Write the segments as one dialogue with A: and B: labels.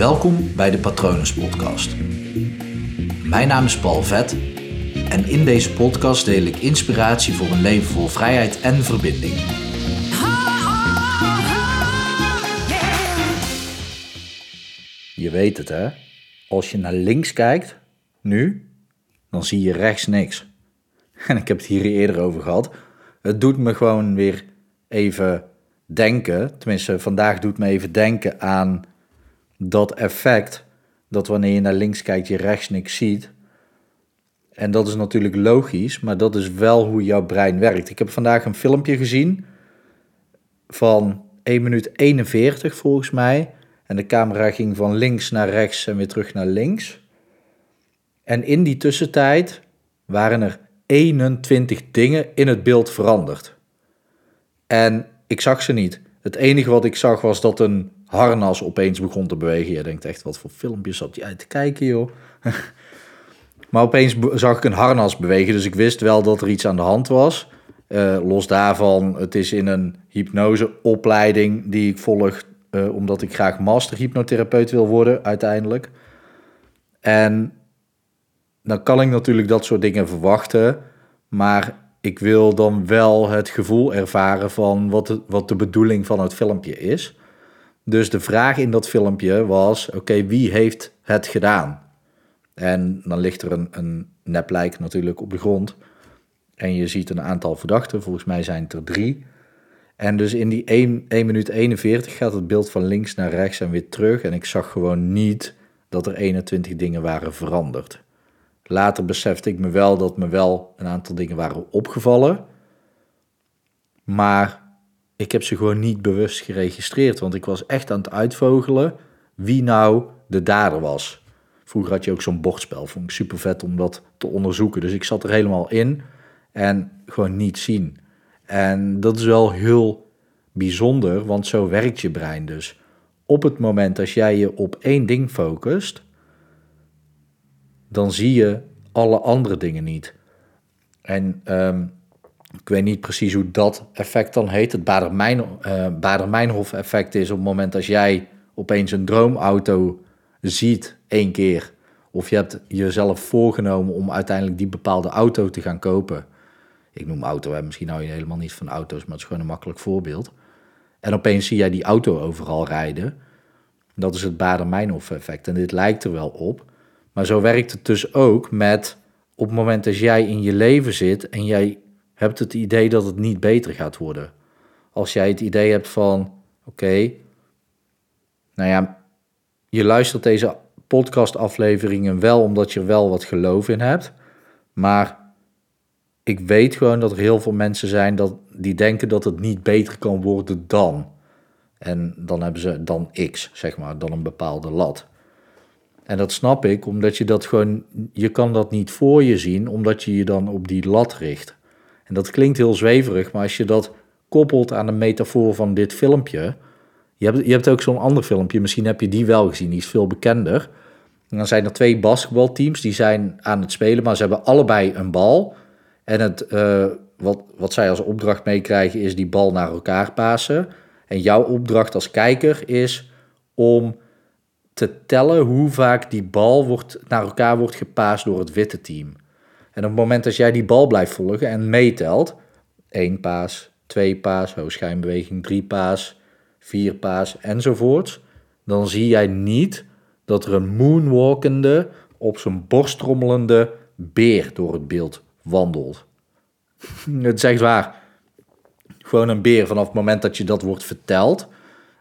A: Welkom bij de Patronus Podcast. Mijn naam is Paul Vet en in deze podcast deel ik inspiratie voor een leven vol vrijheid en verbinding. Je weet het hè, als je naar links kijkt, nu, dan zie je rechts niks. En ik heb het hier eerder over gehad. Het doet me gewoon weer even denken, tenminste vandaag doet me even denken aan dat effect dat wanneer je naar links kijkt je rechts niks ziet. En dat is natuurlijk logisch, maar dat is wel hoe jouw brein werkt. Ik heb vandaag een filmpje gezien van 1 minuut 41 volgens mij. En de camera ging van links naar rechts en weer terug naar links. En in die tussentijd waren er 21 dingen in het beeld veranderd. En ik zag ze niet. Het enige wat ik zag was dat een harnas opeens begon te bewegen. Je denkt echt, wat voor filmpjes zat jij te kijken, joh? maar opeens zag ik een harnas bewegen, dus ik wist wel dat er iets aan de hand was. Uh, los daarvan, het is in een hypnoseopleiding die ik volg, uh, omdat ik graag master hypnotherapeut wil worden uiteindelijk. En dan kan ik natuurlijk dat soort dingen verwachten, maar ik wil dan wel het gevoel ervaren van wat wat de bedoeling van het filmpje is. Dus de vraag in dat filmpje was: oké, wie heeft het gedaan? En dan ligt er een, een neplijk natuurlijk op de grond. En je ziet een aantal verdachten, volgens mij zijn het er drie. En dus in die 1, 1 minuut 41 gaat het beeld van links naar rechts en weer terug. En ik zag gewoon niet dat er 21 dingen waren veranderd. Later besefte ik me wel dat me wel een aantal dingen waren opgevallen. Maar ik heb ze gewoon niet bewust geregistreerd. Want ik was echt aan het uitvogelen wie nou de dader was. Vroeger had je ook zo'n bordspel. Vond ik super vet om dat te onderzoeken. Dus ik zat er helemaal in en gewoon niet zien. En dat is wel heel bijzonder, want zo werkt je brein dus. Op het moment als jij je op één ding focust, dan zie je alle andere dingen niet. En um, ik weet niet precies hoe dat effect dan heet. Het Bader-Meinhof uh, effect is op het moment als jij opeens een droomauto ziet één keer. Of je hebt jezelf voorgenomen om uiteindelijk die bepaalde auto te gaan kopen. Ik noem auto, hè. misschien hou je helemaal niet van auto's, maar het is gewoon een makkelijk voorbeeld. En opeens zie jij die auto overal rijden. Dat is het Bader-Meinhof effect. En dit lijkt er wel op. Maar zo werkt het dus ook met op het moment dat jij in je leven zit en jij hebt het idee dat het niet beter gaat worden. Als jij het idee hebt van, oké, nou ja, je luistert deze podcastafleveringen wel omdat je er wel wat geloof in hebt, maar ik weet gewoon dat er heel veel mensen zijn dat, die denken dat het niet beter kan worden dan. En dan hebben ze dan X, zeg maar, dan een bepaalde lat. En dat snap ik, omdat je dat gewoon, je kan dat niet voor je zien, omdat je je dan op die lat richt. En dat klinkt heel zweverig, maar als je dat koppelt aan de metafoor van dit filmpje. Je hebt, je hebt ook zo'n ander filmpje, misschien heb je die wel gezien, die is veel bekender. En dan zijn er twee basketbalteams, die zijn aan het spelen, maar ze hebben allebei een bal. En het, uh, wat, wat zij als opdracht meekrijgen is die bal naar elkaar pasen. En jouw opdracht als kijker is om te tellen hoe vaak die bal wordt, naar elkaar wordt gepaast door het witte team. En op het moment dat jij die bal blijft volgen en meetelt, één paas, twee paas, schijnbeweging, drie paas, vier paas enzovoort, dan zie jij niet dat er een moonwalkende, op zijn borst trommelende beer door het beeld wandelt. het is echt waar. Gewoon een beer vanaf het moment dat je dat wordt verteld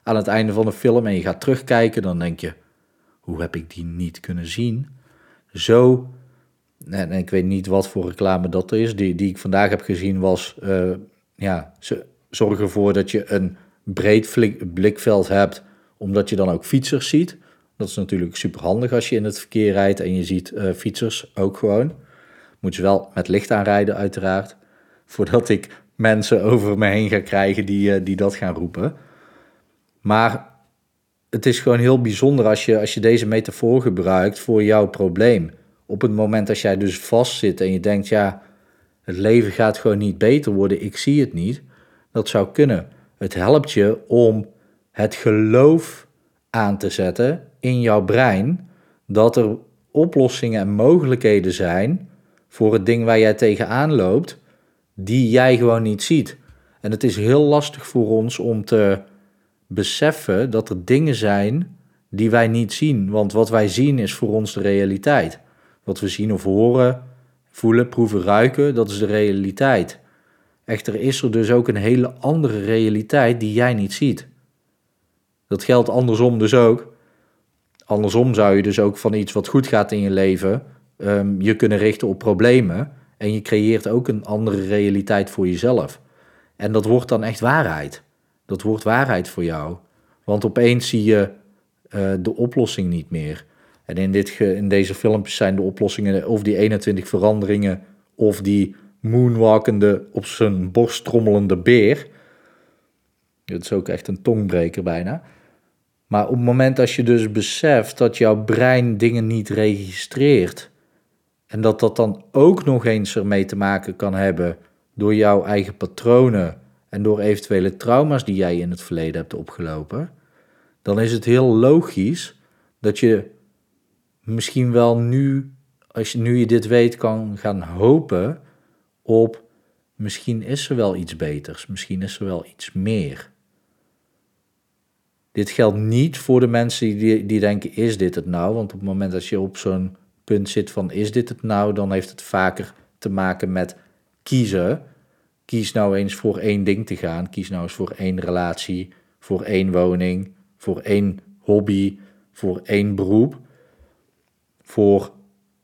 A: aan het einde van de film en je gaat terugkijken, dan denk je, hoe heb ik die niet kunnen zien? Zo en ik weet niet wat voor reclame dat is. Die, die ik vandaag heb gezien was, uh, ja, ze zorgen ervoor dat je een breed blikveld hebt, omdat je dan ook fietsers ziet. Dat is natuurlijk super handig als je in het verkeer rijdt en je ziet uh, fietsers ook gewoon. Moet je wel met licht aanrijden uiteraard, voordat ik mensen over me heen ga krijgen die, uh, die dat gaan roepen. Maar het is gewoon heel bijzonder als je, als je deze metafoor gebruikt voor jouw probleem op het moment als jij dus vastzit en je denkt, ja, het leven gaat gewoon niet beter worden, ik zie het niet, dat zou kunnen. Het helpt je om het geloof aan te zetten in jouw brein dat er oplossingen en mogelijkheden zijn voor het ding waar jij tegenaan loopt, die jij gewoon niet ziet. En het is heel lastig voor ons om te beseffen dat er dingen zijn die wij niet zien. Want wat wij zien is voor ons de realiteit. Wat we zien of horen, voelen, proeven, ruiken, dat is de realiteit. Echter is er dus ook een hele andere realiteit die jij niet ziet. Dat geldt andersom dus ook. Andersom zou je dus ook van iets wat goed gaat in je leven um, je kunnen richten op problemen. En je creëert ook een andere realiteit voor jezelf. En dat wordt dan echt waarheid. Dat wordt waarheid voor jou. Want opeens zie je uh, de oplossing niet meer. En in, dit in deze filmpjes zijn de oplossingen of die 21 veranderingen of die moonwalkende op zijn borst trommelende beer. Dat is ook echt een tongbreker bijna. Maar op het moment als je dus beseft dat jouw brein dingen niet registreert en dat dat dan ook nog eens ermee te maken kan hebben door jouw eigen patronen en door eventuele trauma's die jij in het verleden hebt opgelopen, dan is het heel logisch dat je misschien wel nu, als je nu je dit weet, kan gaan hopen op misschien is er wel iets beters, misschien is er wel iets meer. Dit geldt niet voor de mensen die, die denken, is dit het nou? Want op het moment dat je op zo'n punt zit van, is dit het nou? Dan heeft het vaker te maken met kiezen. Kies nou eens voor één ding te gaan. Kies nou eens voor één relatie, voor één woning, voor één hobby, voor één beroep. Voor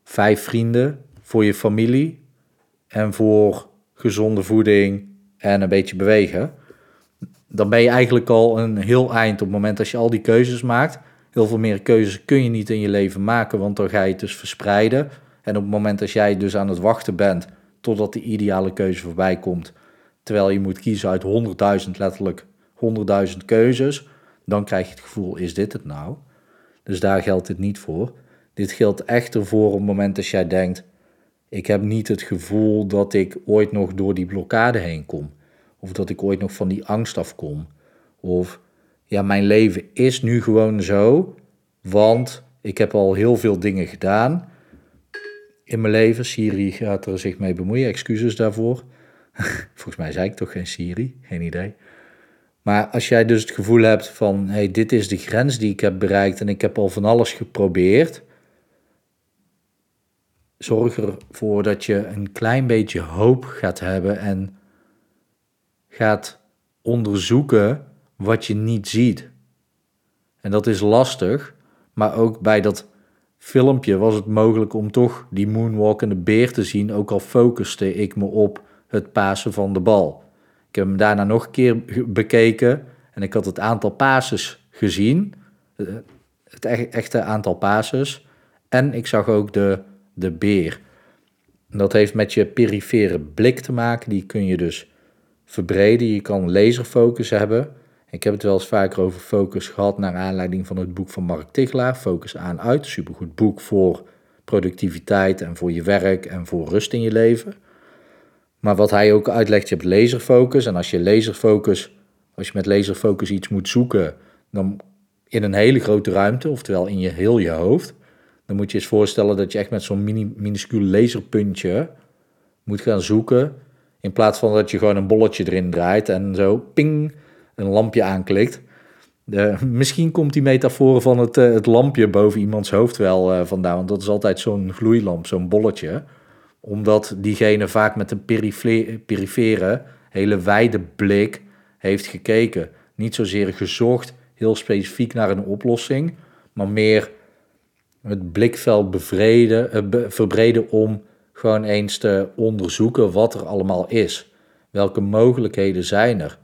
A: vijf vrienden, voor je familie en voor gezonde voeding en een beetje bewegen dan ben je eigenlijk al een heel eind op het moment dat je al die keuzes maakt. Heel veel meer keuzes kun je niet in je leven maken, want dan ga je het dus verspreiden. En op het moment dat jij dus aan het wachten bent totdat de ideale keuze voorbij komt, terwijl je moet kiezen uit 100.000, letterlijk 100.000 keuzes, dan krijg je het gevoel, is dit het nou? Dus daar geldt dit niet voor. Dit geldt echter voor op het moment dat jij denkt, ik heb niet het gevoel dat ik ooit nog door die blokkade heen kom. Of dat ik ooit nog van die angst afkom. Of ja, mijn leven is nu gewoon zo, want ik heb al heel veel dingen gedaan in mijn leven. Siri gaat er zich mee bemoeien, excuses daarvoor. Volgens mij zei ik toch geen Siri, geen idee. Maar als jij dus het gevoel hebt van, hey, dit is de grens die ik heb bereikt en ik heb al van alles geprobeerd, zorg ervoor dat je een klein beetje hoop gaat hebben en gaat onderzoeken wat je niet ziet. En dat is lastig, maar ook bij dat filmpje was het mogelijk om toch die moonwalkende beer te zien, ook al focuste ik me op het pasen van de bal. Ik heb hem daarna nog een keer bekeken en ik had het aantal passes gezien, eh, het echte aantal passes, en ik zag ook de, de beer. Dat heeft met je perifere blik te maken, die kun je dus verbreden. Je kan laserfocus hebben. Ik heb het wel eens vaker over focus gehad naar aanleiding van het boek van Mark Tichelaar, Focus aan uit. Supergoed boek voor productiviteit en voor je werk en voor rust in je leven. Maar wat hij ook uitlegt, je hebt laserfocus. En als je laserfocus, als je met laserfocus iets moet zoeken, dan in een hele grote ruimte, oftewel in je heel je hoofd, dan moet je eens voorstellen dat je echt met zo'n minuscuul laserpuntje moet gaan zoeken in plaats van dat je gewoon een bolletje erin draait en zo ping een lampje aanklikt. Misschien komt die metafoor van het, eh, het lampje boven iemands hoofd wel uh, vandaan. Want dat is altijd zo'n gloeilamp, zo'n bolletje. Omdat diegene vaak met een perifere, hele wijde blik heeft gekeken. Niet zozeer gezocht heel specifiek naar een oplossing, maar meer het blikveld bevreden, uh, verbreden om gewoon eens te onderzoeken wat er allemaal is. Welke mogelijkheden zijn er?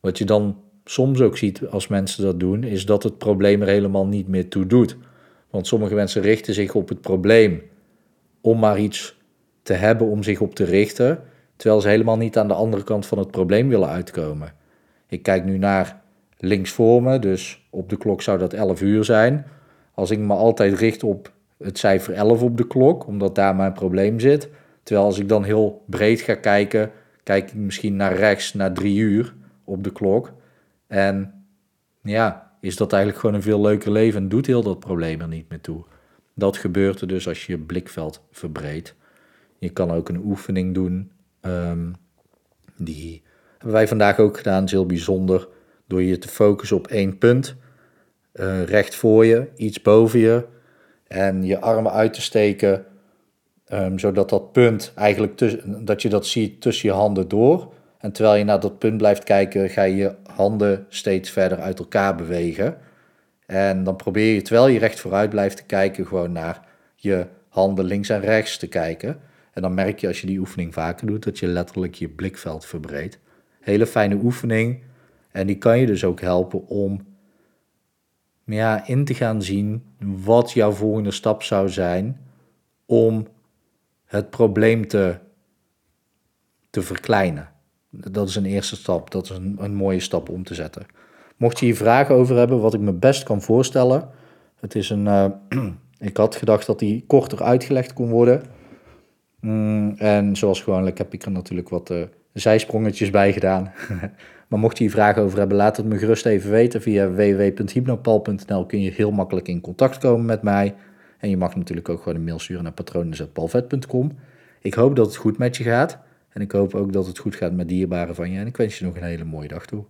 A: Wat je dan soms ook ziet als mensen dat doen, is dat het probleem er helemaal niet meer toe doet. Want sommige mensen richten zich op het probleem om maar iets te hebben om zich op te richten, terwijl ze helemaal niet aan de andere kant van het probleem willen uitkomen. Ik kijk nu naar links voor me, dus op de klok zou dat 11 uur zijn. Als ik me altijd richt op het cijfer 11 op de klok, omdat daar mijn probleem zit. Terwijl als ik dan heel breed ga kijken, kijk ik misschien naar rechts, naar drie uur op de klok. En ja, is dat eigenlijk gewoon een veel leuker leven en doet heel dat probleem er niet meer toe. Dat gebeurt er dus als je je blikveld verbreedt. Je kan ook een oefening doen. Um, die hebben wij vandaag ook gedaan, is heel bijzonder. Door je te focussen op één punt. Uh, recht voor je, iets boven je. En je armen uit te steken. Um, zodat dat punt eigenlijk, tussen, dat je dat ziet tussen je handen door. En terwijl je naar dat punt blijft kijken, ga je je handen steeds verder uit elkaar bewegen. En dan probeer je, terwijl je recht vooruit blijft te kijken, gewoon naar je handen links en rechts te kijken. En dan merk je als je die oefening vaker doet, dat je letterlijk je blikveld verbreedt. Hele fijne oefening. En die kan je dus ook helpen om ja, in te gaan zien wat jouw volgende stap zou zijn om het probleem te, te verkleinen. Dat is een eerste stap. Dat is een, een mooie stap om te zetten. Mocht je hier vragen over hebben, wat ik me best kan voorstellen. Het is een. Uh, ik had gedacht dat die korter uitgelegd kon worden. Mm, en zoals gewoonlijk heb ik er natuurlijk wat uh, zijsprongetjes bij gedaan. maar mocht je hier vragen over hebben, laat het me gerust even weten. Via www.hypnopal.nl kun je heel makkelijk in contact komen met mij. En je mag natuurlijk ook gewoon een mail sturen naar patronen.palvet.com. Ik hoop dat het goed met je gaat. En ik hoop ook dat het goed gaat met dierbaren van je. En ik wens je nog een hele mooie dag toe.